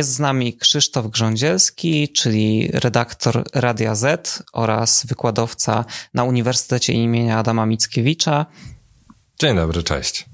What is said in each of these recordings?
Jest z nami Krzysztof Grządzielski, czyli redaktor Radia Z oraz wykładowca na Uniwersytecie imienia Adama Mickiewicza. Dzień dobry, cześć.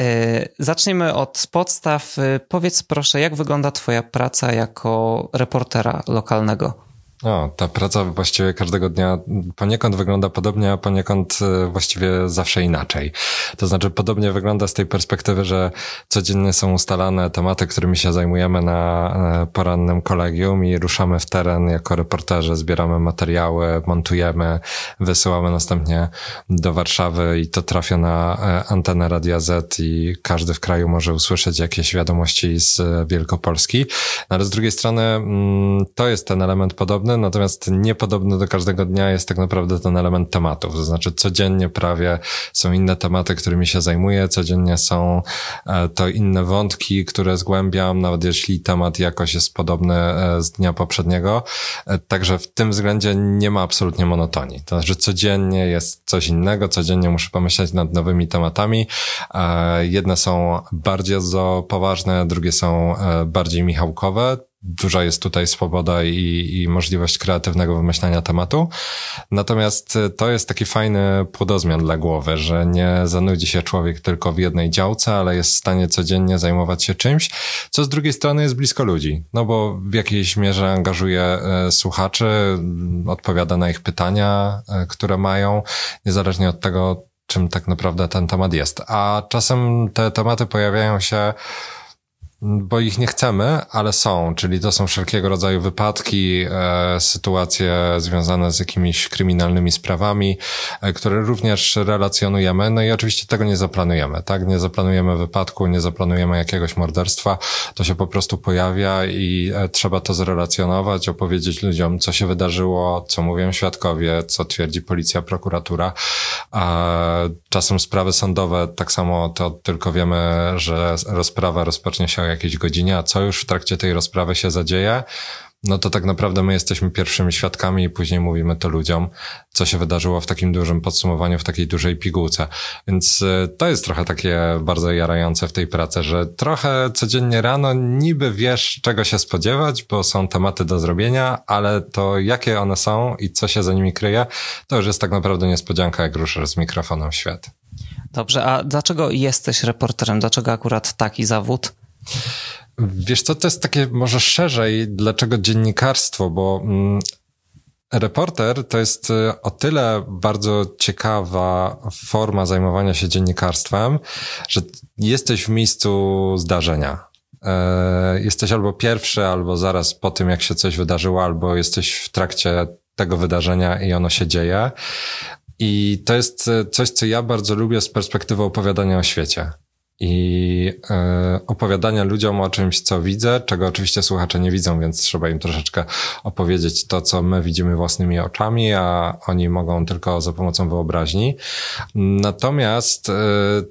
E, zaczniemy od podstaw. E, powiedz proszę, jak wygląda Twoja praca jako reportera lokalnego? O, ta praca właściwie każdego dnia poniekąd wygląda podobnie, a poniekąd e, właściwie zawsze inaczej. To znaczy podobnie wygląda z tej perspektywy, że codziennie są ustalane tematy, którymi się zajmujemy na e, porannym kolegium i ruszamy w teren jako reporterzy, zbieramy materiały, montujemy, wysyłamy następnie do Warszawy i to trafia na e, antenę Radia Z i każdy w kraju może usłyszeć jakieś wiadomości z Wielkopolski. No ale z drugiej strony mm, to jest ten element podobny, natomiast niepodobny do każdego dnia jest tak naprawdę ten element tematów. To znaczy codziennie prawie są inne tematy, którymi się zajmuję, codziennie są e, to inne wątki, które zgłębiam, nawet jeśli temat jakoś jest podobny e, z dnia poprzedniego. E, także w tym względzie nie ma absolutnie monotonii. To znaczy codziennie jest coś innego, codziennie muszę pomyśleć nad nowymi tematami. Jedne są bardziej poważne, drugie są bardziej michałkowe duża jest tutaj swoboda i, i możliwość kreatywnego wymyślania tematu. Natomiast e, to jest taki fajny płodozmian dla głowy, że nie zanudzi się człowiek tylko w jednej działce, ale jest w stanie codziennie zajmować się czymś, co z drugiej strony jest blisko ludzi, no bo w jakiejś mierze angażuje e, słuchaczy, odpowiada na ich pytania, e, które mają, niezależnie od tego, czym tak naprawdę ten temat jest. A czasem te tematy pojawiają się bo ich nie chcemy, ale są, czyli to są wszelkiego rodzaju wypadki, e, sytuacje związane z jakimiś kryminalnymi sprawami, e, które również relacjonujemy. No i oczywiście tego nie zaplanujemy, tak? Nie zaplanujemy wypadku, nie zaplanujemy jakiegoś morderstwa. To się po prostu pojawia i e, trzeba to zrelacjonować, opowiedzieć ludziom, co się wydarzyło, co mówią świadkowie, co twierdzi policja, prokuratura. Czasem sprawy sądowe, tak samo to tylko wiemy, że rozprawa rozpocznie się jakiejś godzinie, a co już w trakcie tej rozprawy się zadzieje, no to tak naprawdę my jesteśmy pierwszymi świadkami i później mówimy to ludziom, co się wydarzyło w takim dużym podsumowaniu, w takiej dużej pigułce. Więc y, to jest trochę takie bardzo jarające w tej pracy, że trochę codziennie rano niby wiesz, czego się spodziewać, bo są tematy do zrobienia, ale to jakie one są i co się za nimi kryje, to już jest tak naprawdę niespodzianka, jak ruszysz z mikrofonem w świat. Dobrze, a dlaczego jesteś reporterem? Dlaczego akurat taki zawód? Wiesz co, to jest takie może szerzej, dlaczego dziennikarstwo, bo mm, reporter to jest y, o tyle bardzo ciekawa forma zajmowania się dziennikarstwem, że jesteś w miejscu zdarzenia. E, jesteś albo pierwszy, albo zaraz po tym, jak się coś wydarzyło, albo jesteś w trakcie tego wydarzenia i ono się dzieje. I to jest y, coś, co ja bardzo lubię z perspektywy opowiadania o świecie i e, opowiadania ludziom o czymś, co widzę, czego oczywiście słuchacze nie widzą, więc trzeba im troszeczkę opowiedzieć to, co my widzimy własnymi oczami, a oni mogą tylko za pomocą wyobraźni. Natomiast e,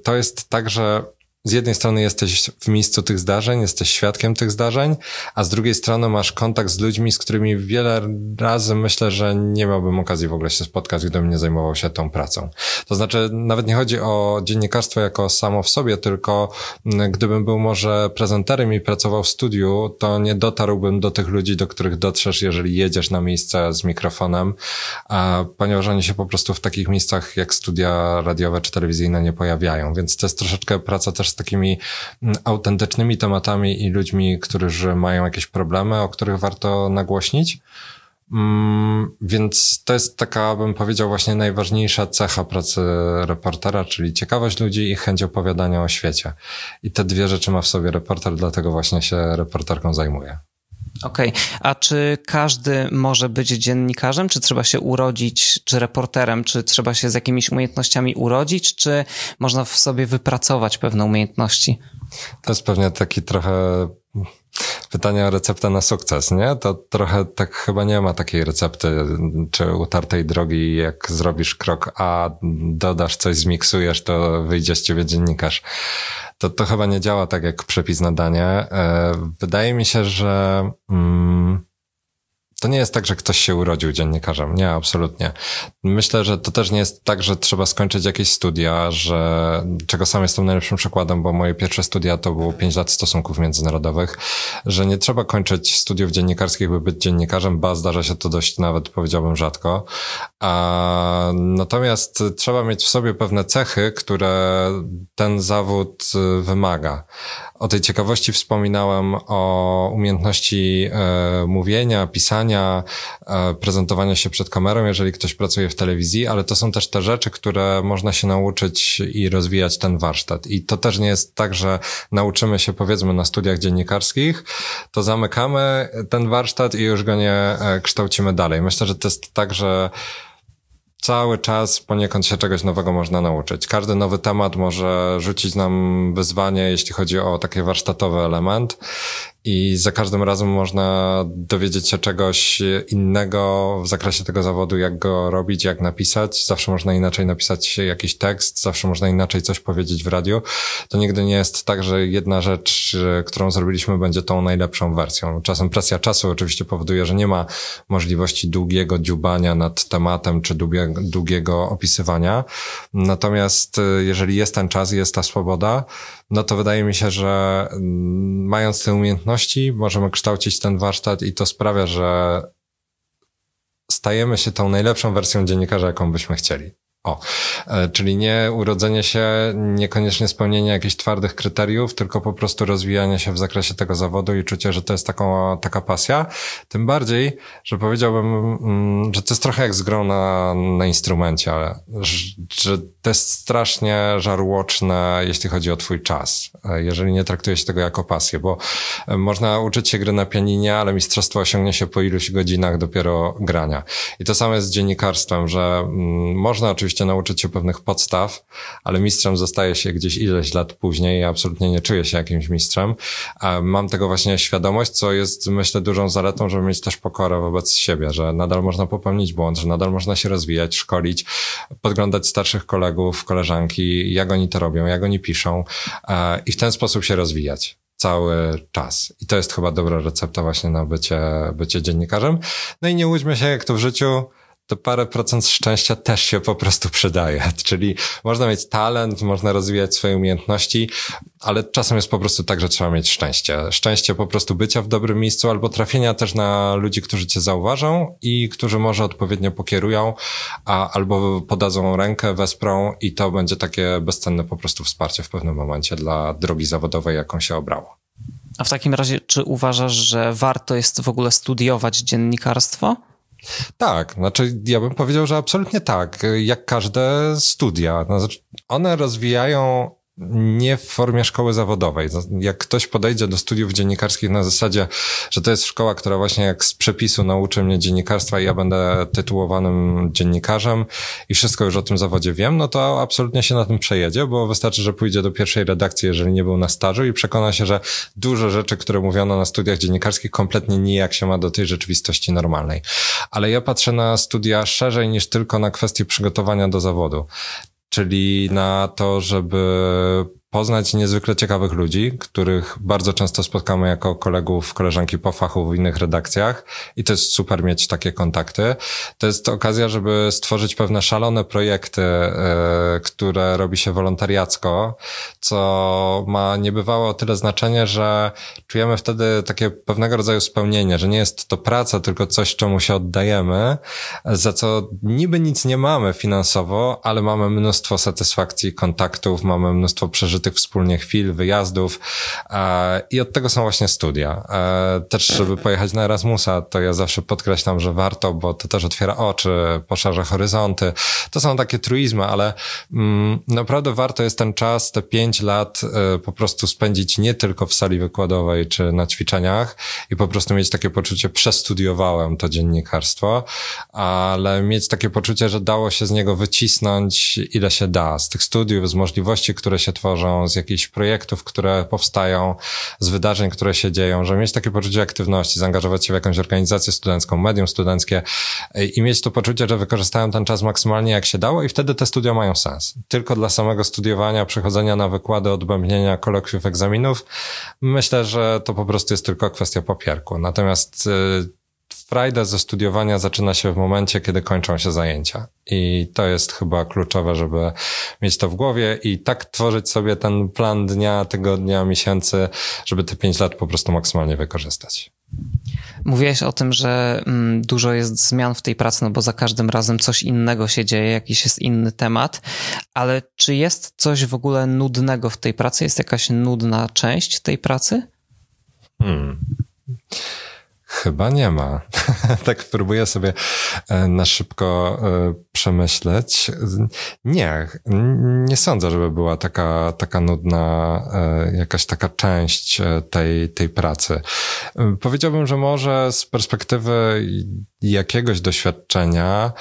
to jest tak, że z jednej strony jesteś w miejscu tych zdarzeń, jesteś świadkiem tych zdarzeń, a z drugiej strony masz kontakt z ludźmi, z którymi wiele razy myślę, że nie miałbym okazji w ogóle się spotkać, gdybym nie zajmował się tą pracą. To znaczy, nawet nie chodzi o dziennikarstwo jako samo w sobie, tylko mm, gdybym był może prezenterem i pracował w studiu, to nie dotarłbym do tych ludzi, do których dotrzesz, jeżeli jedziesz na miejsce z mikrofonem, a ponieważ oni się po prostu w takich miejscach jak studia radiowe czy telewizyjne nie pojawiają, więc to jest troszeczkę praca też z takimi mm, autentycznymi tematami i ludźmi, którzy mają jakieś problemy, o których warto nagłośnić. Mm, więc to jest taka, bym powiedział, właśnie najważniejsza cecha pracy reportera, czyli ciekawość ludzi i chęć opowiadania o świecie. I te dwie rzeczy ma w sobie reporter, dlatego właśnie się reporterką zajmuje. Okej, okay. a czy każdy może być dziennikarzem? Czy trzeba się urodzić, czy reporterem? Czy trzeba się z jakimiś umiejętnościami urodzić, czy można w sobie wypracować pewne umiejętności? To jest pewnie taki trochę pytanie o receptę na sukces, nie? To trochę tak chyba nie ma takiej recepty, czy utartej drogi, jak zrobisz krok A, dodasz coś, zmiksujesz, to wyjdzie z ciebie dziennikarz to, to chyba nie działa tak jak przepis na danie. E, wydaje mi się, że mm, to nie jest tak, że ktoś się urodził dziennikarzem. Nie, absolutnie. Myślę, że to też nie jest tak, że trzeba skończyć jakieś studia, że czego sam jestem najlepszym przykładem, bo moje pierwsze studia to było 5 lat stosunków międzynarodowych, że nie trzeba kończyć studiów dziennikarskich, by być dziennikarzem, ba zdarza się to dość nawet powiedziałbym rzadko. A, natomiast trzeba mieć w sobie pewne cechy, które ten zawód y, wymaga. O tej ciekawości wspominałem, o umiejętności e, mówienia, pisania, e, prezentowania się przed kamerą, jeżeli ktoś pracuje w telewizji, ale to są też te rzeczy, które można się nauczyć i rozwijać ten warsztat. I to też nie jest tak, że nauczymy się powiedzmy na studiach dziennikarskich, to zamykamy ten warsztat i już go nie e, kształcimy dalej. Myślę, że to jest tak, że cały czas poniekąd się czegoś nowego można nauczyć. Każdy nowy temat może rzucić nam wyzwanie, jeśli chodzi o taki warsztatowy element i za każdym razem można dowiedzieć się czegoś innego w zakresie tego zawodu, jak go robić, jak napisać. Zawsze można inaczej napisać jakiś tekst, zawsze można inaczej coś powiedzieć w radiu. To nigdy nie jest tak, że jedna rzecz, którą zrobiliśmy, będzie tą najlepszą wersją. Czasem presja czasu oczywiście powoduje, że nie ma możliwości długiego dziubania nad tematem czy długiego opisywania. Natomiast jeżeli jest ten czas, jest ta swoboda, no to wydaje mi się, że mm, mając te umiejętności, możemy kształcić ten warsztat i to sprawia, że stajemy się tą najlepszą wersją dziennikarza, jaką byśmy chcieli. O, e, czyli nie urodzenie się, niekoniecznie spełnienie jakichś twardych kryteriów, tylko po prostu rozwijanie się w zakresie tego zawodu i czucie, że to jest taką, taka pasja. Tym bardziej, że powiedziałbym, mm, że to jest trochę jak z grą na, na instrumencie, ale że to jest strasznie żarłoczne, jeśli chodzi o twój czas, e, jeżeli nie traktuje się tego jako pasję, bo e, można uczyć się gry na pianinie, ale mistrzostwo osiągnie się po iluś godzinach dopiero grania. I to samo jest z dziennikarstwem, że mm, można oczywiście oczywiście nauczyć się pewnych podstaw, ale mistrzem zostaje się gdzieś ileś lat później. Ja absolutnie nie czuję się jakimś mistrzem. Mam tego właśnie świadomość, co jest myślę dużą zaletą, żeby mieć też pokorę wobec siebie, że nadal można popełnić błąd, że nadal można się rozwijać, szkolić, podglądać starszych kolegów, koleżanki, jak oni to robią, jak oni piszą i w ten sposób się rozwijać cały czas. I to jest chyba dobra recepta właśnie na bycie, bycie dziennikarzem. No i nie łudźmy się, jak to w życiu, to parę procent szczęścia też się po prostu przydaje. Czyli można mieć talent, można rozwijać swoje umiejętności, ale czasem jest po prostu tak, że trzeba mieć szczęście. Szczęście po prostu bycia w dobrym miejscu albo trafienia też na ludzi, którzy cię zauważą i którzy może odpowiednio pokierują, a, albo podadzą rękę, wesprą i to będzie takie bezcenne po prostu wsparcie w pewnym momencie dla drogi zawodowej, jaką się obrało. A w takim razie, czy uważasz, że warto jest w ogóle studiować dziennikarstwo? Tak, znaczy ja bym powiedział, że absolutnie tak. Jak każde studia. Znaczy, one rozwijają nie w formie szkoły zawodowej. Jak ktoś podejdzie do studiów dziennikarskich na zasadzie, że to jest szkoła, która właśnie jak z przepisu nauczy mnie dziennikarstwa i ja będę tytułowanym dziennikarzem i wszystko już o tym zawodzie wiem, no to absolutnie się na tym przejedzie, bo wystarczy, że pójdzie do pierwszej redakcji, jeżeli nie był na stażu i przekona się, że dużo rzeczy, które mówiono na studiach dziennikarskich kompletnie nijak się ma do tej rzeczywistości normalnej. Ale ja patrzę na studia szerzej niż tylko na kwestie przygotowania do zawodu czyli na to, żeby poznać niezwykle ciekawych ludzi, których bardzo często spotkamy jako kolegów, koleżanki po fachu w innych redakcjach i to jest super mieć takie kontakty. To jest okazja, żeby stworzyć pewne szalone projekty, e, które robi się wolontariacko, co ma niebywałe o tyle znaczenie, że czujemy wtedy takie pewnego rodzaju spełnienie, że nie jest to praca, tylko coś, czemu się oddajemy, za co niby nic nie mamy finansowo, ale mamy mnóstwo satysfakcji, kontaktów, mamy mnóstwo przeżytych tych wspólnie chwil, wyjazdów e, i od tego są właśnie studia. E, też, żeby pojechać na Erasmusa, to ja zawsze podkreślam, że warto, bo to też otwiera oczy, poszerza horyzonty. To są takie truizmy, ale mm, naprawdę warto jest ten czas, te pięć lat e, po prostu spędzić nie tylko w sali wykładowej czy na ćwiczeniach i po prostu mieć takie poczucie, przestudiowałem to dziennikarstwo, ale mieć takie poczucie, że dało się z niego wycisnąć ile się da, z tych studiów, z możliwości, które się tworzą, z jakichś projektów, które powstają, z wydarzeń, które się dzieją, żeby mieć takie poczucie aktywności, zaangażować się w jakąś organizację studencką, medium studenckie i mieć to poczucie, że wykorzystałem ten czas maksymalnie jak się dało i wtedy te studia mają sens. Tylko dla samego studiowania, przychodzenia na wykłady, odbębnienia kolokwiów, egzaminów, myślę, że to po prostu jest tylko kwestia papierku. Natomiast y, frajda ze studiowania zaczyna się w momencie, kiedy kończą się zajęcia. I to jest chyba kluczowe, żeby mieć to w głowie i tak tworzyć sobie ten plan dnia, tygodnia, miesięcy, żeby te pięć lat po prostu maksymalnie wykorzystać. Mówiłeś o tym, że mm, dużo jest zmian w tej pracy, no bo za każdym razem coś innego się dzieje, jakiś jest inny temat, ale czy jest coś w ogóle nudnego w tej pracy? Jest jakaś nudna część tej pracy? Hmm. Chyba nie ma. tak próbuję sobie e, na szybko e, przemyśleć. Nie, nie sądzę, żeby była taka, taka nudna, e, jakaś taka część tej, tej pracy. Powiedziałbym, że może z perspektywy jakiegoś doświadczenia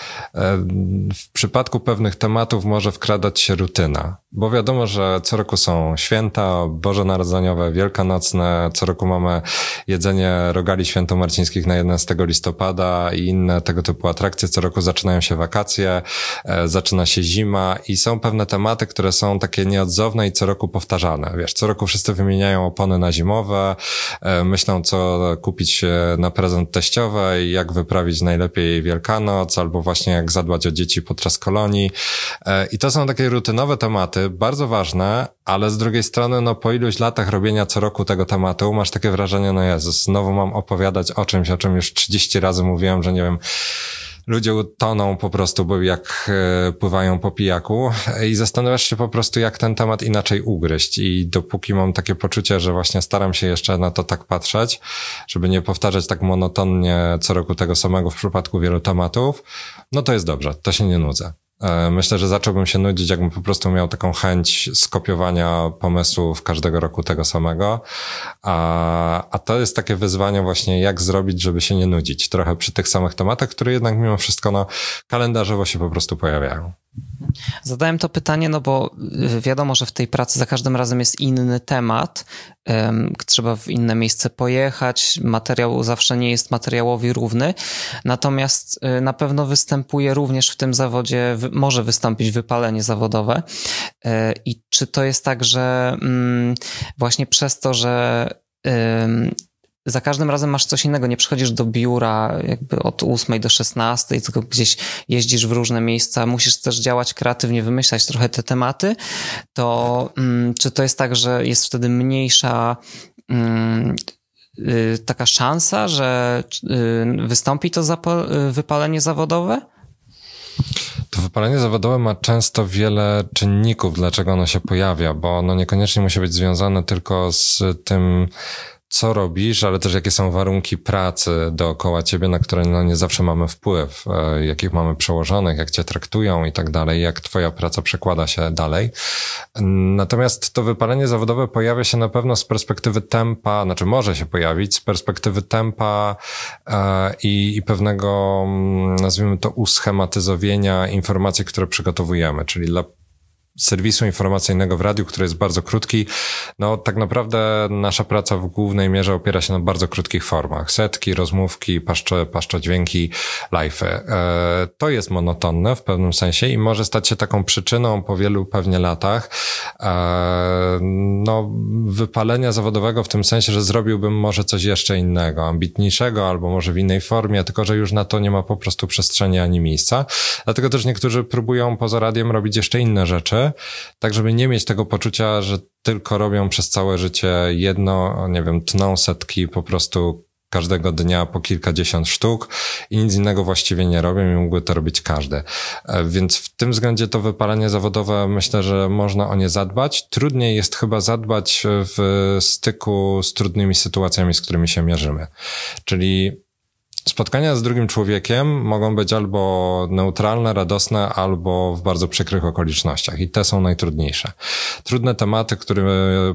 w przypadku pewnych tematów może wkradać się rutyna. Bo wiadomo, że co roku są święta, Boże Narodzeniowe, Wielkanocne, co roku mamy jedzenie rogali świętomarcińskich na 11 listopada i inne tego typu atrakcje. Co roku zaczynają się wakacje, e, zaczyna się zima i są pewne tematy, które są takie nieodzowne i co roku powtarzane. Wiesz, co roku wszyscy wymieniają opony na zimowe, e, myślą co kupić na prezent teściowej, jak wyprawić najlepiej Wielkanoc, albo właśnie jak zadbać o dzieci podczas kolonii. E, I to są takie rutynowe tematy, bardzo ważne, ale z drugiej strony, no po iluś latach robienia co roku tego tematu, masz takie wrażenie, no Jezus, znowu mam opowiadać o czymś, o czym już 30 razy mówiłem, że nie wiem, ludzie toną po prostu, bo jak e, pływają po pijaku i zastanawiasz się po prostu, jak ten temat inaczej ugryźć i dopóki mam takie poczucie, że właśnie staram się jeszcze na to tak patrzeć, żeby nie powtarzać tak monotonnie co roku tego samego w przypadku wielu tematów, no to jest dobrze, to się nie nudzę. E, myślę, że zacząłbym się nudzić, jakbym po prostu miał taką chęć skopiowania pomysłów każdego roku tego samego. A, a to jest takie wyzwanie właśnie, jak zrobić, żeby się nie nudzić. Trochę przy tych samych tematach, które jednak mimo wszystko no, kalendarzowo się po prostu pojawiają. Zadałem to pytanie, no bo y, wiadomo, że w tej pracy za każdym razem jest inny temat. Trzeba w inne miejsce pojechać. Materiał zawsze nie jest materiałowi równy. Natomiast y, na pewno występuje również w tym zawodzie, może wystąpić wypalenie zawodowe. Y, I czy to jest tak, że mm, właśnie przez to, że za każdym razem masz coś innego. Nie przychodzisz do biura jakby od 8 do 16, tylko gdzieś jeździsz w różne miejsca, musisz też działać kreatywnie, wymyślać trochę te tematy. To mm, czy to jest tak, że jest wtedy mniejsza mm, y, taka szansa, że y, wystąpi to y, wypalenie zawodowe? To wypalenie zawodowe ma często wiele czynników, dlaczego ono się pojawia, bo ono niekoniecznie musi być związane tylko z tym, co robisz, ale też jakie są warunki pracy dookoła ciebie, na które no nie zawsze mamy wpływ, e, jakich mamy przełożonych, jak cię traktują i tak dalej, jak twoja praca przekłada się dalej. Natomiast to wypalenie zawodowe pojawia się na pewno z perspektywy tempa, znaczy może się pojawić z perspektywy tempa e, i, i pewnego, mm, nazwijmy to, uschematyzowienia informacji, które przygotowujemy, czyli dla serwisu informacyjnego w radiu, który jest bardzo krótki, no tak naprawdę nasza praca w głównej mierze opiera się na bardzo krótkich formach. Setki, rozmówki, paszcze, paszcze dźwięki, live'y. E, to jest monotonne w pewnym sensie i może stać się taką przyczyną po wielu pewnie latach e, no wypalenia zawodowego w tym sensie, że zrobiłbym może coś jeszcze innego, ambitniejszego albo może w innej formie, tylko że już na to nie ma po prostu przestrzeni ani miejsca. Dlatego też niektórzy próbują poza radiem robić jeszcze inne rzeczy, tak żeby nie mieć tego poczucia, że tylko robią przez całe życie jedno, nie wiem, tną setki po prostu każdego dnia po kilkadziesiąt sztuk i nic innego właściwie nie robią i mógłby to robić każdy. E, więc w tym względzie to wypalenie zawodowe myślę, że można o nie zadbać. Trudniej jest chyba zadbać w styku z trudnymi sytuacjami, z którymi się mierzymy. Czyli Spotkania z drugim człowiekiem mogą być albo neutralne, radosne, albo w bardzo przykrych okolicznościach i te są najtrudniejsze. Trudne tematy, które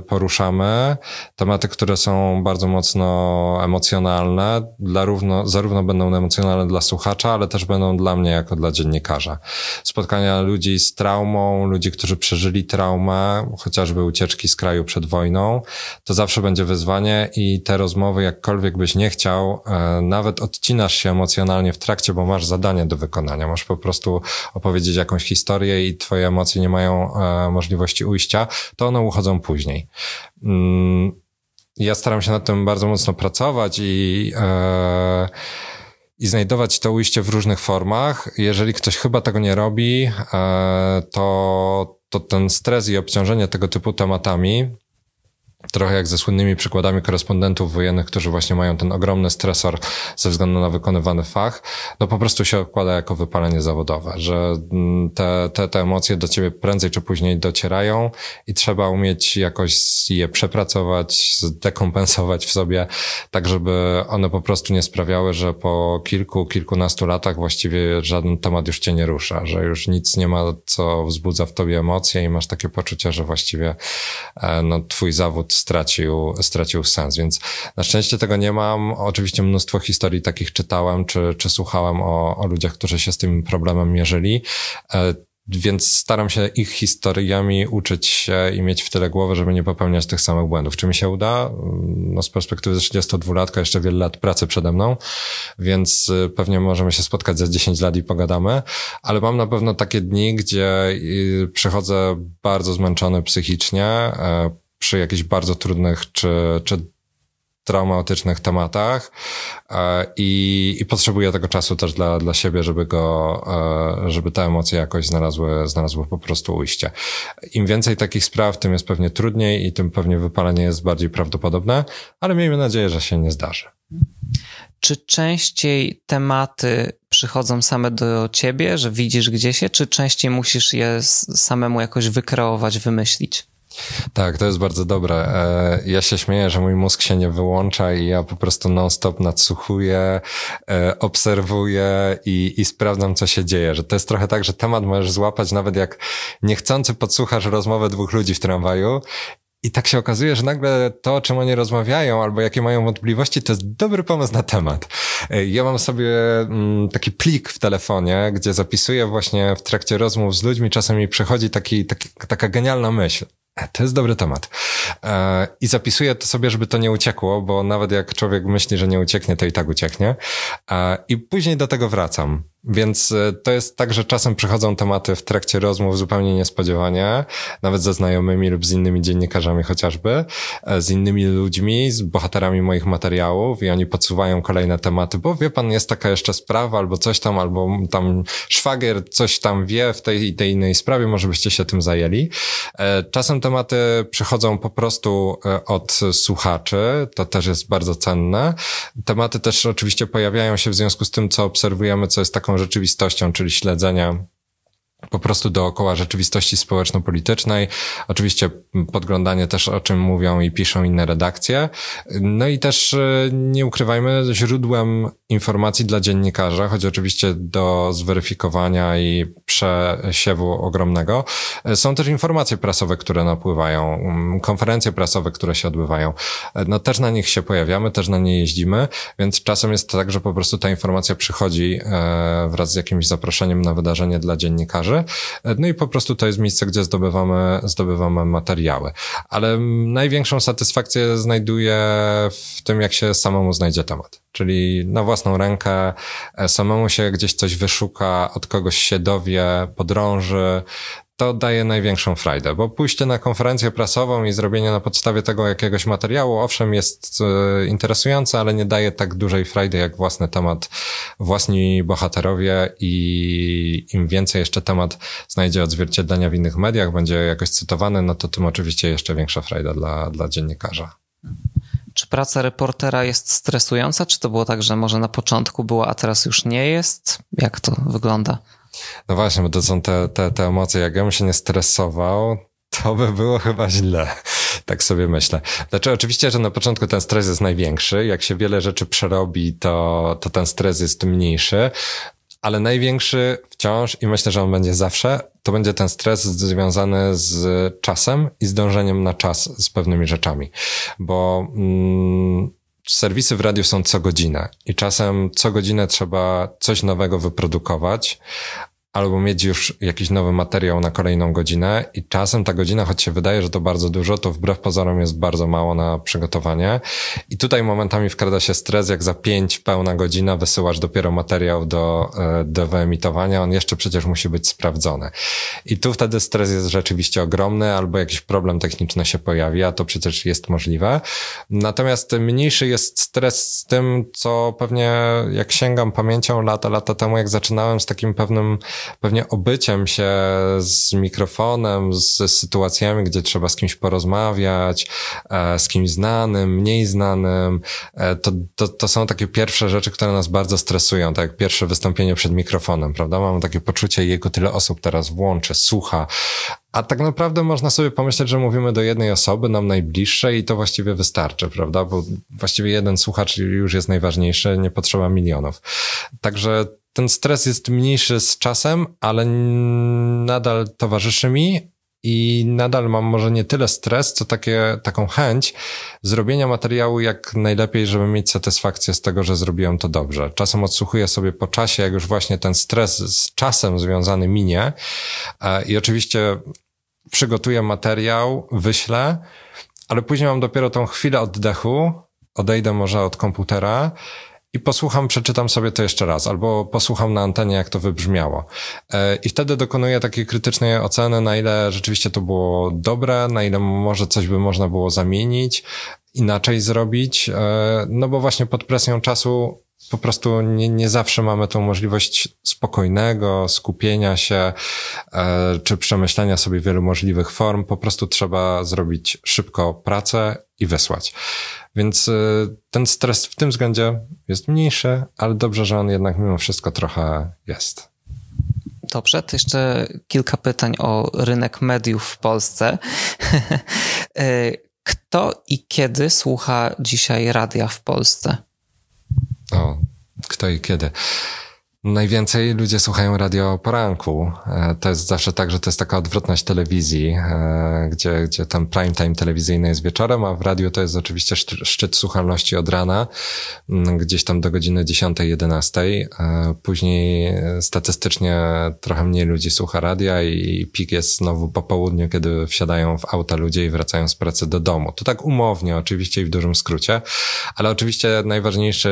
poruszamy, tematy, które są bardzo mocno emocjonalne, dla równo, zarówno będą emocjonalne dla słuchacza, ale też będą dla mnie jako dla dziennikarza. Spotkania ludzi z traumą, ludzi, którzy przeżyli traumę, chociażby ucieczki z kraju przed wojną, to zawsze będzie wyzwanie i te rozmowy, jakkolwiek byś nie chciał, e, nawet od odcinasz się emocjonalnie w trakcie, bo masz zadanie do wykonania. Masz po prostu opowiedzieć jakąś historię i twoje emocje nie mają e, możliwości ujścia, to one uchodzą później. Mm, ja staram się nad tym bardzo mocno pracować i e, i znajdować to ujście w różnych formach. Jeżeli ktoś chyba tego nie robi, e, to, to ten stres i obciążenie tego typu tematami Trochę jak ze słynnymi przykładami korespondentów wojennych, którzy właśnie mają ten ogromny stresor ze względu na wykonywany fach, no po prostu się odkłada jako wypalenie zawodowe, że mm, te, te, te emocje do ciebie prędzej czy później docierają i trzeba umieć jakoś je przepracować, dekompensować w sobie, tak żeby one po prostu nie sprawiały, że po kilku, kilkunastu latach właściwie żaden temat już cię nie rusza, że już nic nie ma, co wzbudza w tobie emocje i masz takie poczucie, że właściwie e, no, twój zawód stracił, stracił sens, więc na szczęście tego nie mam. Oczywiście mnóstwo historii takich czytałem, czy, czy słuchałem o, o ludziach, którzy się z tym problemem mierzyli e, więc staram się ich historiami uczyć się i mieć w tyle głowy, żeby nie popełniać tych samych błędów. Czy mi się uda? No z perspektywy 32-latka jeszcze wiele lat pracy przede mną, więc y, pewnie możemy się spotkać za 10 lat i pogadamy, ale mam na pewno takie dni, gdzie y, przychodzę bardzo zmęczony psychicznie, e, przy jakichś bardzo trudnych czy, czy traumatycznych tematach e, i, i potrzebuję tego czasu też dla, dla siebie, żeby go, e, żeby te emocje jakoś znalazły, znalazły po prostu ujście. Im więcej takich spraw, tym jest pewnie trudniej i tym pewnie wypalenie jest bardziej prawdopodobne, ale miejmy nadzieję, że się nie zdarzy. Czy częściej tematy przychodzą same do ciebie, że widzisz gdzieś je, czy częściej musisz je samemu jakoś wykreować, wymyślić? Tak, to jest bardzo dobre. E, ja się śmieję, że mój mózg się nie wyłącza i ja po prostu non-stop nadsłuchuję, e, obserwuję i, i sprawdzam, co się dzieje. Że to jest trochę tak, że temat możesz złapać nawet jak niechcący podsłuchasz rozmowę dwóch ludzi w tramwaju i tak się okazuje, że nagle to, o czym oni rozmawiają, albo jakie mają wątpliwości, to jest dobry pomysł na temat. E, ja mam sobie mm, taki plik w telefonie, gdzie zapisuję właśnie w trakcie rozmów z ludźmi, czasem mi przychodzi taki, taki, taka genialna myśl. E, to jest dobry temat. E, I zapisuję to sobie, żeby to nie uciekło, bo nawet jak człowiek myśli, że nie ucieknie, to i tak ucieknie. I później do tego wracam. Więc e, to jest tak, że czasem przychodzą tematy w trakcie rozmów zupełnie niespodziewanie, nawet ze znajomymi lub z innymi dziennikarzami chociażby, e, z innymi ludźmi, z bohaterami moich materiałów i oni podsuwają kolejne tematy, bo wie pan, jest taka jeszcze sprawa albo coś tam, albo tam szwagier coś tam wie w tej i tej innej sprawie, może byście się tym zajęli. E, czasem tematy przychodzą po prostu od słuchaczy, to też jest bardzo cenne. Tematy też oczywiście pojawiają się w związku z tym, co obserwujemy, co jest taką rzeczywistością, czyli śledzenia po prostu dookoła rzeczywistości społeczno-politycznej. Oczywiście podglądanie też o czym mówią i piszą inne redakcje. No i też e, nie ukrywajmy źródłem informacji dla dziennikarza, choć oczywiście do zweryfikowania i przesiewu ogromnego. E, są też informacje prasowe, które napływają, mm, konferencje prasowe, które się odbywają. E, no też na nich się pojawiamy, też na nie jeździmy, więc czasem jest tak, że po prostu ta informacja przychodzi wraz z jakimś zaproszeniem na wydarzenie dla dziennikarzy no i po prostu to jest miejsce, gdzie zdobywamy, zdobywamy materiały. Ale największą satysfakcję znajduję w tym, jak się samemu znajdzie temat. Czyli na własną rękę, e, samemu się gdzieś coś wyszuka, od kogoś się dowie, podrąży, to daje największą frajdę, bo pójście na konferencję prasową i zrobienie na podstawie tego jakiegoś materiału, owszem, jest e, interesujące, ale nie daje tak dużej frajdy jak własny temat, własni bohaterowie i im więcej jeszcze temat znajdzie odzwierciedlenia w innych mediach, będzie jakoś cytowany, no to tym oczywiście jeszcze większa frajda dla, dla dziennikarza. Czy praca reportera jest stresująca? Czy to było tak, że może na początku była, a teraz już nie jest? Jak to wygląda? No właśnie, bo to są te, te, te emocje. Jak ja bym się nie stresował, to by było chyba źle. Tak sobie myślę. Znaczy, oczywiście, że na początku ten stres jest największy. Jak się wiele rzeczy przerobi, to, to ten stres jest mniejszy. Ale największy wciąż, i myślę, że on będzie zawsze, to będzie ten stres związany z czasem i zdążeniem na czas z pewnymi rzeczami. Bo mm, serwisy w radiu są co godzinę i czasem co godzinę trzeba coś nowego wyprodukować, albo mieć już jakiś nowy materiał na kolejną godzinę i czasem ta godzina, choć się wydaje, że to bardzo dużo, to wbrew pozorom jest bardzo mało na przygotowanie. I tutaj momentami wkrada się stres, jak za pięć pełna godzina wysyłasz dopiero materiał do, e, do wyemitowania, on jeszcze przecież musi być sprawdzony. I tu wtedy stres jest rzeczywiście ogromny, albo jakiś problem techniczny się pojawi, a to przecież jest możliwe. Natomiast mniejszy jest stres z tym, co pewnie jak sięgam pamięcią lata, lata temu, jak zaczynałem z takim pewnym pewnie obyciem się z mikrofonem, z sytuacjami, gdzie trzeba z kimś porozmawiać, e, z kimś znanym, mniej znanym, e, to, to, to są takie pierwsze rzeczy, które nas bardzo stresują, tak jak pierwsze wystąpienie przed mikrofonem, prawda? Mamy takie poczucie, jego tyle osób teraz włączy, słucha, a tak naprawdę można sobie pomyśleć, że mówimy do jednej osoby, nam najbliższej i to właściwie wystarczy, prawda? Bo właściwie jeden słuchacz już jest najważniejszy, nie potrzeba milionów. Także ten stres jest mniejszy z czasem, ale nadal towarzyszy mi i nadal mam może nie tyle stres, co takie, taką chęć zrobienia materiału jak najlepiej, żeby mieć satysfakcję z tego, że zrobiłem to dobrze. Czasem odsłuchuję sobie po czasie, jak już właśnie ten stres z czasem związany minie. E, i oczywiście przygotuję materiał, wyślę, ale później mam dopiero tą chwilę oddechu, odejdę może od komputera i posłucham, przeczytam sobie to jeszcze raz, albo posłucham na antenie, jak to wybrzmiało. E, I wtedy dokonuję takiej krytycznej oceny, na ile rzeczywiście to było dobre, na ile może coś by można było zamienić, inaczej zrobić, e, no bo właśnie pod presją czasu po prostu nie, nie zawsze mamy tą możliwość spokojnego skupienia się, e, czy przemyślenia sobie wielu możliwych form. Po prostu trzeba zrobić szybko pracę i wysłać. Więc y, ten stres w tym względzie jest mniejszy, ale dobrze, że on jednak mimo wszystko trochę jest. Dobrze, to jeszcze kilka pytań o rynek mediów w Polsce. Y, kto i kiedy słucha dzisiaj radia w Polsce? O, kto i kiedy? Najwięcej ludzie słuchają radio o poranku. E, to jest zawsze tak, że to jest taka odwrotność telewizji, e, gdzie, gdzie ten prime time telewizyjny jest wieczorem, a w radiu to jest oczywiście szczyt słuchalności od rana, gdzieś tam do godziny 10-11. E, później statystycznie trochę mniej ludzi słucha radia i pik jest znowu po południu, kiedy wsiadają w auta ludzie i wracają z pracy do domu. To tak umownie oczywiście i w dużym skrócie, ale oczywiście najważniejszy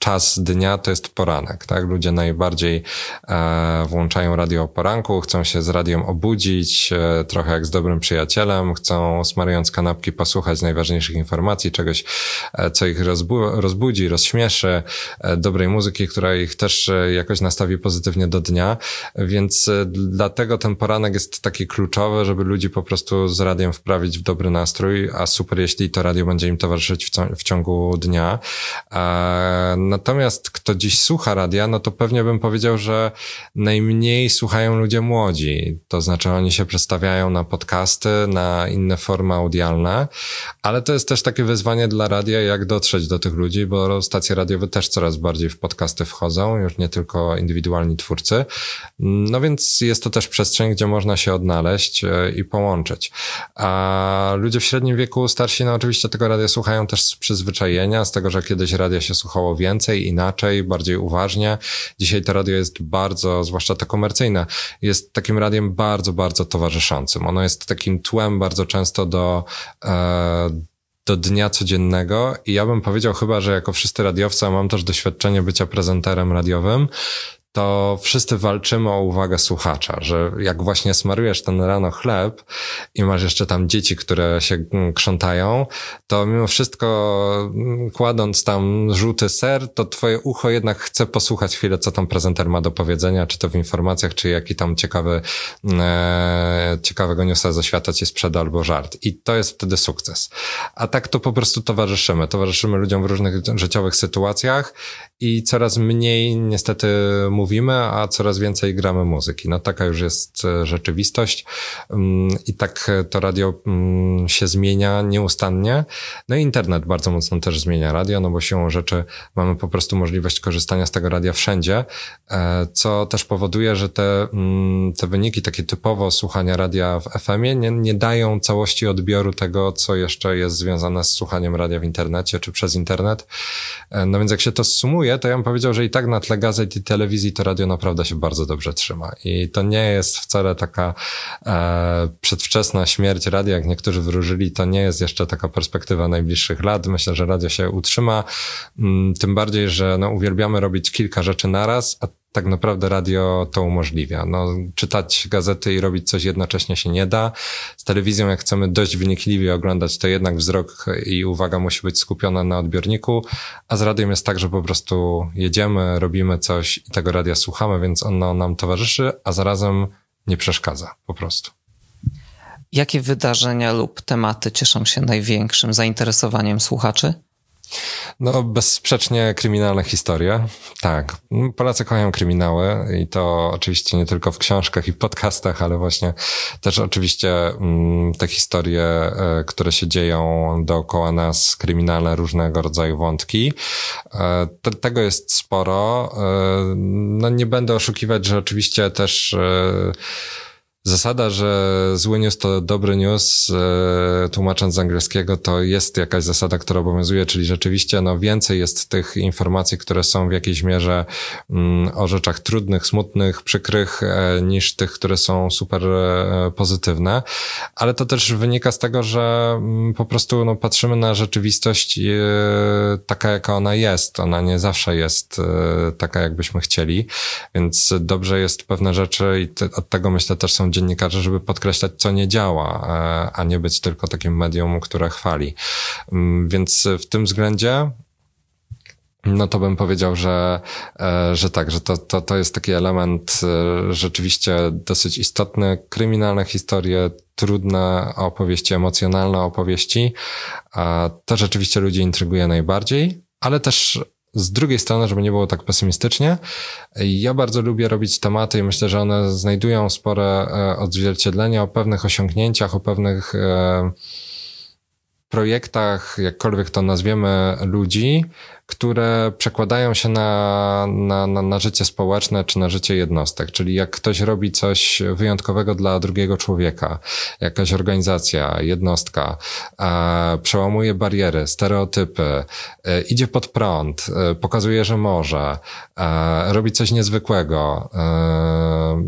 czas dnia to jest poranek, tak? Ludzie najbardziej e, włączają radio o poranku, chcą się z radiem obudzić, e, trochę jak z dobrym przyjacielem, chcą smarując kanapki posłuchać najważniejszych informacji, czegoś, e, co ich rozbu rozbudzi, rozśmieszy, e, dobrej muzyki, która ich też e, jakoś nastawi pozytywnie do dnia, więc e, dlatego ten poranek jest taki kluczowy, żeby ludzi po prostu z radiem wprawić w dobry nastrój, a super jeśli to radio będzie im towarzyszyć w, w ciągu dnia. Natomiast kto dziś słucha radia, no to pewnie bym powiedział, że najmniej słuchają ludzie młodzi. To znaczy oni się przestawiają na podcasty, na inne formy audialne, ale to jest też takie wyzwanie dla radia, jak dotrzeć do tych ludzi, bo stacje radiowe też coraz bardziej w podcasty wchodzą, już nie tylko indywidualni twórcy. No więc jest to też przestrzeń, gdzie można się odnaleźć e, i połączyć. A ludzie w średnim wieku, starsi, no oczywiście tego radia słuchają też z przyzwyczajenia, z tego, że kiedyś radia się słuchało więcej, więcej, inaczej, bardziej uważnie. Dzisiaj to radio jest bardzo, zwłaszcza to komercyjne, jest takim radiem bardzo, bardzo towarzyszącym. Ono jest takim tłem bardzo często do, e, do dnia codziennego i ja bym powiedział chyba, że jako wszyscy radiowcy, a mam też doświadczenie bycia prezenterem radiowym, to wszyscy walczymy o uwagę słuchacza, że jak właśnie smarujesz ten rano chleb i masz jeszcze tam dzieci, które się mm, krzątają, to mimo wszystko mm, kładąc tam żółty ser, to twoje ucho jednak chce posłuchać chwilę, co tam prezenter ma do powiedzenia, czy to w informacjach, czy jaki tam ciekawy, mm, e, ciekawego newsa ze świata ci sprzeda albo żart. I to jest wtedy sukces. A tak to po prostu towarzyszymy. Towarzyszymy ludziom w różnych życiowych sytuacjach i coraz mniej niestety mówimy, a coraz więcej gramy muzyki. No taka już jest e, rzeczywistość mm, i tak to radio mm, się zmienia nieustannie. No i internet bardzo mocno też zmienia radio, no bo siłą rzeczy mamy po prostu możliwość korzystania z tego radia wszędzie, e, co też powoduje, że te, mm, te wyniki takie typowo słuchania radia w FM-ie nie, nie dają całości odbioru tego, co jeszcze jest związane z słuchaniem radia w internecie czy przez internet. E, no więc jak się to sumuje, to ja bym powiedział, że i tak na tle gazet i telewizji telewizji, to radio naprawdę się bardzo dobrze trzyma. I to nie jest wcale taka e, przedwczesna śmierć radia, jak niektórzy wróżyli, to nie jest jeszcze taka perspektywa najbliższych lat. Myślę, że radio się utrzyma, mm, tym bardziej, że no, uwielbiamy robić kilka rzeczy naraz, a tak naprawdę radio to umożliwia. No, czytać gazety i robić coś jednocześnie się nie da. Z telewizją, jak chcemy dość wynikliwie oglądać, to jednak wzrok i uwaga musi być skupiona na odbiorniku, a z radiem jest tak, że po prostu jedziemy, robimy coś i tego radia słuchamy, więc ono nam towarzyszy, a zarazem nie przeszkadza po prostu. Jakie wydarzenia lub tematy cieszą się największym zainteresowaniem słuchaczy? No, bezsprzecznie kryminalne historie. Tak. Polacy kochają kryminały i to oczywiście nie tylko w książkach i podcastach, ale właśnie też oczywiście mm, te historie, e, które się dzieją dookoła nas, kryminalne, różnego rodzaju wątki. E, tego jest sporo. E, no, nie będę oszukiwać, że oczywiście też Zasada, że zły news to dobry news, e, tłumacząc z angielskiego, to jest jakaś zasada, która obowiązuje, czyli rzeczywiście no, więcej jest tych informacji, które są w jakiejś mierze mm, o rzeczach trudnych, smutnych, przykrych, e, niż tych, które są super e, pozytywne. Ale to też wynika z tego, że mm, po prostu no, patrzymy na rzeczywistość taka, jaka ona jest. Ona nie zawsze jest taka, jakbyśmy chcieli, więc dobrze jest pewne rzeczy i te, od tego myślę też są dziennikarze, żeby podkreślać, co nie działa, e, a nie być tylko takim medium, które chwali. Mm, więc w tym względzie no to bym powiedział, że, e, że tak, że to, to, to jest taki element e, rzeczywiście dosyć istotny. Kryminalne historie, trudne opowieści, emocjonalne opowieści. To rzeczywiście ludzi intryguje najbardziej, ale też z drugiej strony, żeby nie było tak pesymistycznie, ja bardzo lubię robić tematy i myślę, że one znajdują spore e, odzwierciedlenie o pewnych osiągnięciach, o pewnych e, projektach, jakkolwiek to nazwiemy, ludzi, które przekładają się na, na, na, na, życie społeczne czy na życie jednostek. Czyli jak ktoś robi coś wyjątkowego dla drugiego człowieka, jakaś organizacja, jednostka, e, przełamuje bariery, stereotypy, e, idzie pod prąd, e, pokazuje, że może, e, robi coś niezwykłego, e,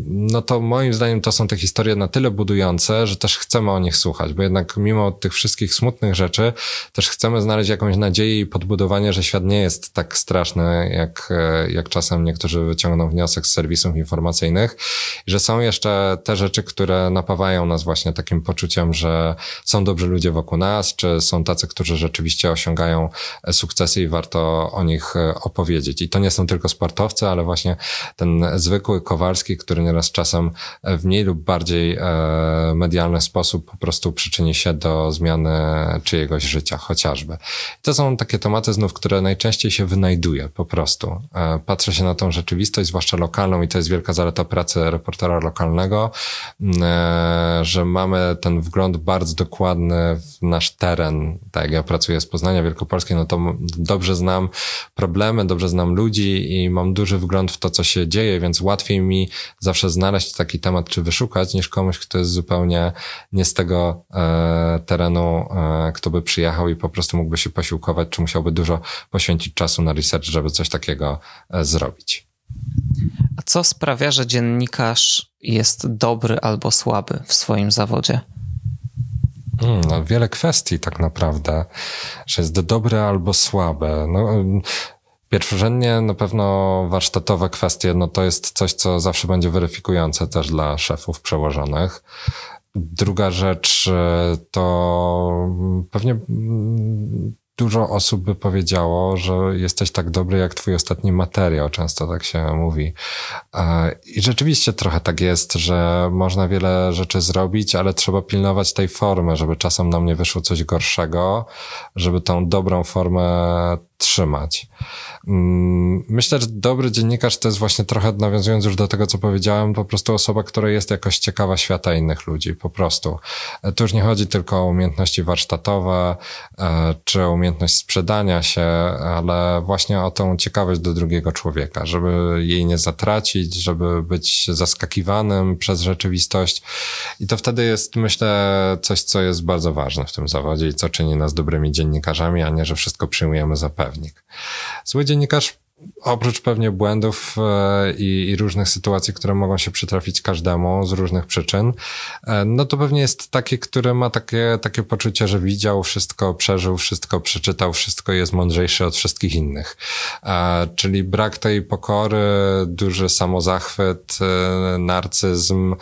no to moim zdaniem to są te historie na tyle budujące, że też chcemy o nich słuchać, bo jednak mimo tych wszystkich smutnych rzeczy, też chcemy znaleźć jakąś nadzieję i podbudowanie, że świat nie jest tak straszny, jak, e, jak czasem niektórzy wyciągną wniosek z serwisów informacyjnych, że są jeszcze te rzeczy, które napawają nas właśnie takim poczuciem, że są dobrzy ludzie wokół nas, czy są tacy, którzy rzeczywiście osiągają sukcesy i warto o nich e, opowiedzieć. I to nie są tylko sportowcy, ale właśnie ten zwykły Kowalski, który nieraz czasem w mniej lub bardziej e, medialny sposób po prostu przyczyni się do zmiany czyjegoś życia, chociażby. I to są takie tematy znów, które najczęściej najczęściej się wynajduje po prostu. E, patrzę się na tą rzeczywistość, zwłaszcza lokalną i to jest wielka zaleta pracy reportera lokalnego, e, że mamy ten wgląd bardzo dokładny w nasz teren. Tak ja pracuję z Poznania Wielkopolskiej, no to dobrze znam problemy, dobrze znam ludzi i mam duży wgląd w to, co się dzieje, więc łatwiej mi zawsze znaleźć taki temat czy wyszukać, niż komuś, kto jest zupełnie nie z tego e, terenu, kto by przyjechał i po prostu mógłby się posiłkować, czy musiałby dużo poświęcić poświęcić czasu na research, żeby coś takiego e, zrobić. A co sprawia, że dziennikarz jest dobry albo słaby w swoim zawodzie? Hmm, no, wiele kwestii tak naprawdę, że jest dobre albo słabe. No, Pierwszorzędnie na pewno warsztatowe kwestie, no to jest coś, co zawsze będzie weryfikujące też dla szefów przełożonych. Druga rzecz e, to pewnie dużo osób by powiedziało, że jesteś tak dobry jak twój ostatni materiał, często tak się mówi. I rzeczywiście trochę tak jest, że można wiele rzeczy zrobić, ale trzeba pilnować tej formy, żeby czasem nam nie wyszło coś gorszego, żeby tą dobrą formę trzymać. Mm, myślę, że dobry dziennikarz to jest właśnie trochę, nawiązując już do tego, co powiedziałem, po prostu osoba, która jest jakoś ciekawa świata innych ludzi, po prostu. E, tu już nie chodzi tylko o umiejętności warsztatowe, e, czy umiejętność sprzedania się, ale właśnie o tą ciekawość do drugiego człowieka, żeby jej nie zatracić, żeby być zaskakiwanym przez rzeczywistość. I to wtedy jest, myślę, coś, co jest bardzo ważne w tym zawodzie i co czyni nas dobrymi dziennikarzami, a nie, że wszystko przyjmujemy za pewnik. Zły dziennikarz oprócz pewnie błędów e, i, i, różnych sytuacji, które mogą się przytrafić każdemu z różnych przyczyn, e, no to pewnie jest taki, który ma takie, takie poczucie, że widział wszystko, przeżył wszystko, przeczytał wszystko jest mądrzejszy od wszystkich innych. E, czyli brak tej pokory, duży samozachwyt, narcyzm,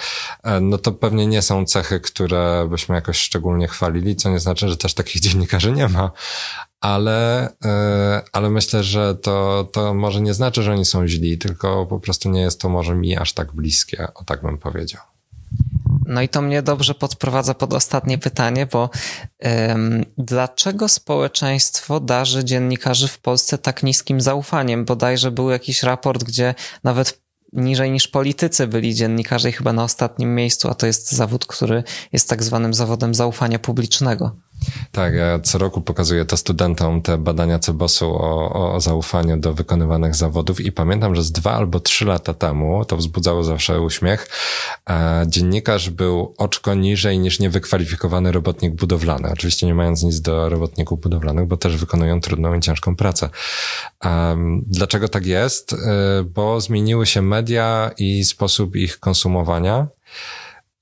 no to pewnie nie są cechy, które byśmy jakoś szczególnie chwalili, co nie znaczy, że też takich dziennikarzy nie ma, ale, e, ale myślę, że to, to może nie znaczy, że oni są źli, tylko po prostu nie jest to może mi aż tak bliskie, o tak bym powiedział. No i to mnie dobrze podprowadza pod ostatnie pytanie, bo um, dlaczego społeczeństwo darzy dziennikarzy w Polsce tak niskim zaufaniem? Bodajże był jakiś raport, gdzie nawet niżej niż politycy byli dziennikarze i chyba na ostatnim miejscu, a to jest zawód, który jest tak zwanym zawodem zaufania publicznego. Tak, ja co roku pokazuję to studentom te badania Cebosu o, o zaufaniu do wykonywanych zawodów i pamiętam, że z dwa albo trzy lata temu, to wzbudzało zawsze uśmiech, e, dziennikarz był oczko niżej niż niewykwalifikowany robotnik budowlany. Oczywiście nie mając nic do robotników budowlanych, bo też wykonują trudną i ciężką pracę. E, dlaczego tak jest? E, bo zmieniły się media i sposób ich konsumowania.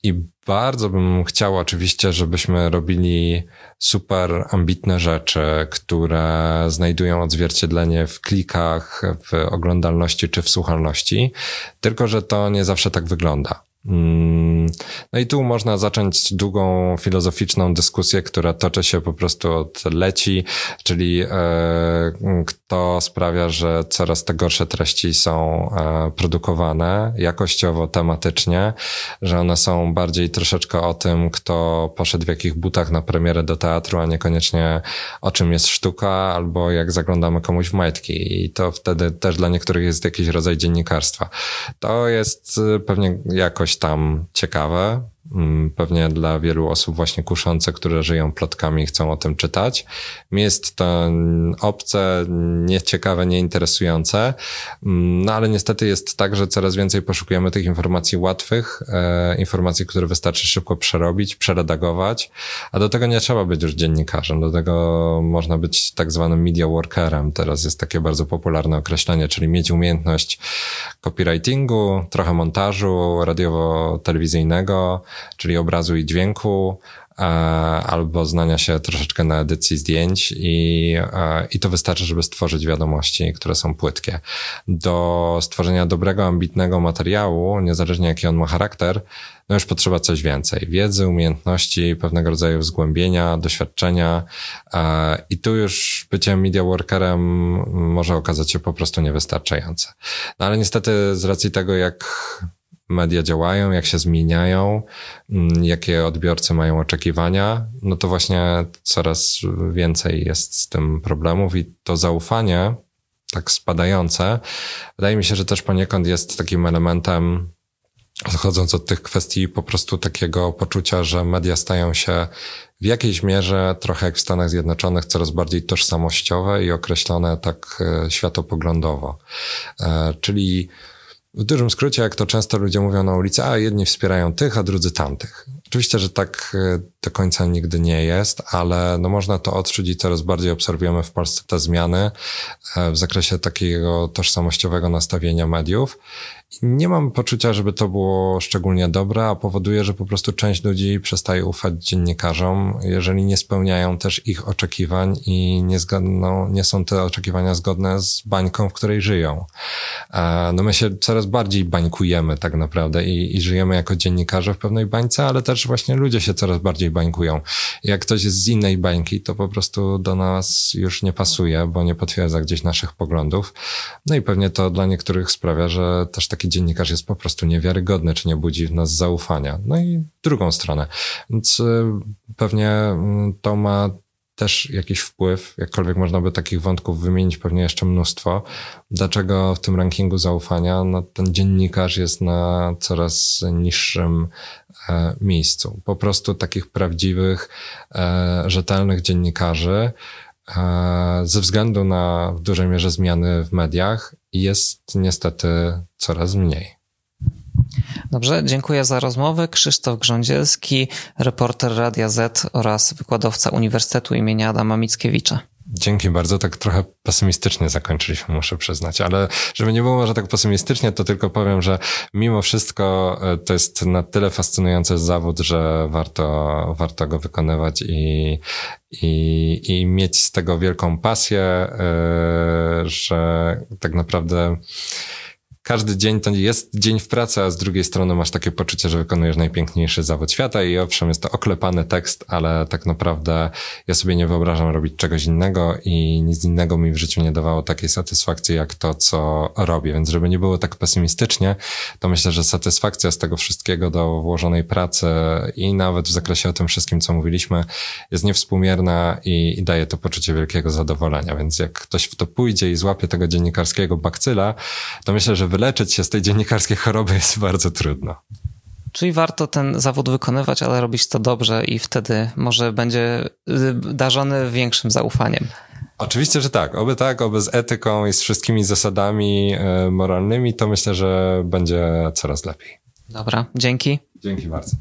I bardzo bym chciał oczywiście, żebyśmy robili super ambitne rzeczy, które znajdują odzwierciedlenie w klikach, w oglądalności czy w słuchalności, tylko że to nie zawsze tak wygląda. Mm, no i tu można zacząć długą filozoficzną dyskusję, która toczy się po prostu od leci, czyli e, kto sprawia, że coraz te gorsze treści są e, produkowane jakościowo, tematycznie, że one są bardziej troszeczkę o tym, kto poszedł w jakich butach na premierę do teatru, a niekoniecznie o czym jest sztuka, albo jak zaglądamy komuś w majtki. I to wtedy też dla niektórych jest jakiś rodzaj dziennikarstwa. To jest e, pewnie jakoś tam ciekawe, pewnie dla wielu osób właśnie kuszące, które żyją plotkami i chcą o tym czytać. Mi jest to obce, nieciekawe, nieinteresujące, mm, no ale niestety jest tak, że coraz więcej poszukujemy tych informacji łatwych, e, informacji, które wystarczy szybko przerobić, przeredagować, a do tego nie trzeba być już dziennikarzem, do tego można być tak zwanym media workerem. Teraz jest takie bardzo popularne określenie, czyli mieć umiejętność copywritingu, trochę montażu radiowo-telewizyjnego, czyli obrazu i dźwięku, e, albo znania się troszeczkę na edycji zdjęć i, e, i to wystarczy, żeby stworzyć wiadomości, które są płytkie. Do stworzenia dobrego, ambitnego materiału, niezależnie jaki on ma charakter, no już potrzeba coś więcej. Wiedzy, umiejętności, pewnego rodzaju zgłębienia, doświadczenia e, i tu już bycie media workerem może okazać się po prostu niewystarczające. No ale niestety z racji tego, jak media działają, jak się zmieniają, mm, jakie odbiorcy mają oczekiwania, no to właśnie coraz więcej jest z tym problemów i to zaufanie, tak spadające, wydaje mi się, że też poniekąd jest takim elementem, odchodząc od tych kwestii, po prostu takiego poczucia, że media stają się w jakiejś mierze, trochę jak w Stanach Zjednoczonych, coraz bardziej tożsamościowe i określone tak e, światopoglądowo. E, czyli w dużym skrócie, jak to często ludzie mówią na ulicy, a jedni wspierają tych, a drudzy tamtych. Oczywiście, że tak e, do końca nigdy nie jest, ale no można to odczuć i coraz bardziej obserwujemy w Polsce te zmiany e, w zakresie takiego tożsamościowego nastawienia mediów. Nie mam poczucia, żeby to było szczególnie dobre, a powoduje, że po prostu część ludzi przestaje ufać dziennikarzom, jeżeli nie spełniają też ich oczekiwań i nie, nie są te oczekiwania zgodne z bańką, w której żyją. E, no my się coraz bardziej bańkujemy tak naprawdę i, i żyjemy jako dziennikarze w pewnej bańce, ale też właśnie ludzie się coraz bardziej bańkują. Jak ktoś jest z innej bańki, to po prostu do nas już nie pasuje, bo nie potwierdza gdzieś naszych poglądów. No i pewnie to dla niektórych sprawia, że też tak taki dziennikarz jest po prostu niewiarygodny, czy nie budzi w nas zaufania. No i drugą stronę. Więc y, pewnie mm, to ma też jakiś wpływ, jakkolwiek można by takich wątków wymienić pewnie jeszcze mnóstwo. Dlaczego w tym rankingu zaufania no, ten dziennikarz jest na coraz niższym e, miejscu? Po prostu takich prawdziwych, e, rzetelnych dziennikarzy e, ze względu na w dużej mierze zmiany w mediach jest niestety coraz mniej. Dobrze, dziękuję za rozmowę. Krzysztof Grządzielski, reporter Radia Z oraz wykładowca Uniwersytetu imienia Adama Mickiewicza. Dzięki bardzo. Tak trochę pesymistycznie zakończyliśmy, muszę przyznać, ale żeby nie było może tak pesymistycznie, to tylko powiem, że mimo wszystko e, to jest na tyle fascynujący zawód, że warto, warto go wykonywać i, i, i mieć z tego wielką pasję, e, że tak naprawdę każdy dzień to jest dzień w pracy, a z drugiej strony masz takie poczucie, że wykonujesz najpiękniejszy zawód świata i owszem, jest to oklepany tekst, ale tak naprawdę ja sobie nie wyobrażam robić czegoś innego i nic innego mi w życiu nie dawało takiej satysfakcji jak to, co robię. Więc żeby nie było tak pesymistycznie, to myślę, że satysfakcja z tego wszystkiego do włożonej pracy i nawet w zakresie o tym wszystkim, co mówiliśmy, jest niewspółmierna i, i daje to poczucie wielkiego zadowolenia. Więc jak ktoś w to pójdzie i złapie tego dziennikarskiego bakcyla, to myślę, że wyleczyć się z tej dziennikarskiej choroby jest bardzo trudno. Czyli warto ten zawód wykonywać, ale robić to dobrze i wtedy może będzie y, darzony większym zaufaniem. Oczywiście, że tak. Oby tak, oby z etyką i z wszystkimi zasadami y, moralnymi, to myślę, że będzie coraz lepiej. Dobra, dzięki. Dzięki bardzo.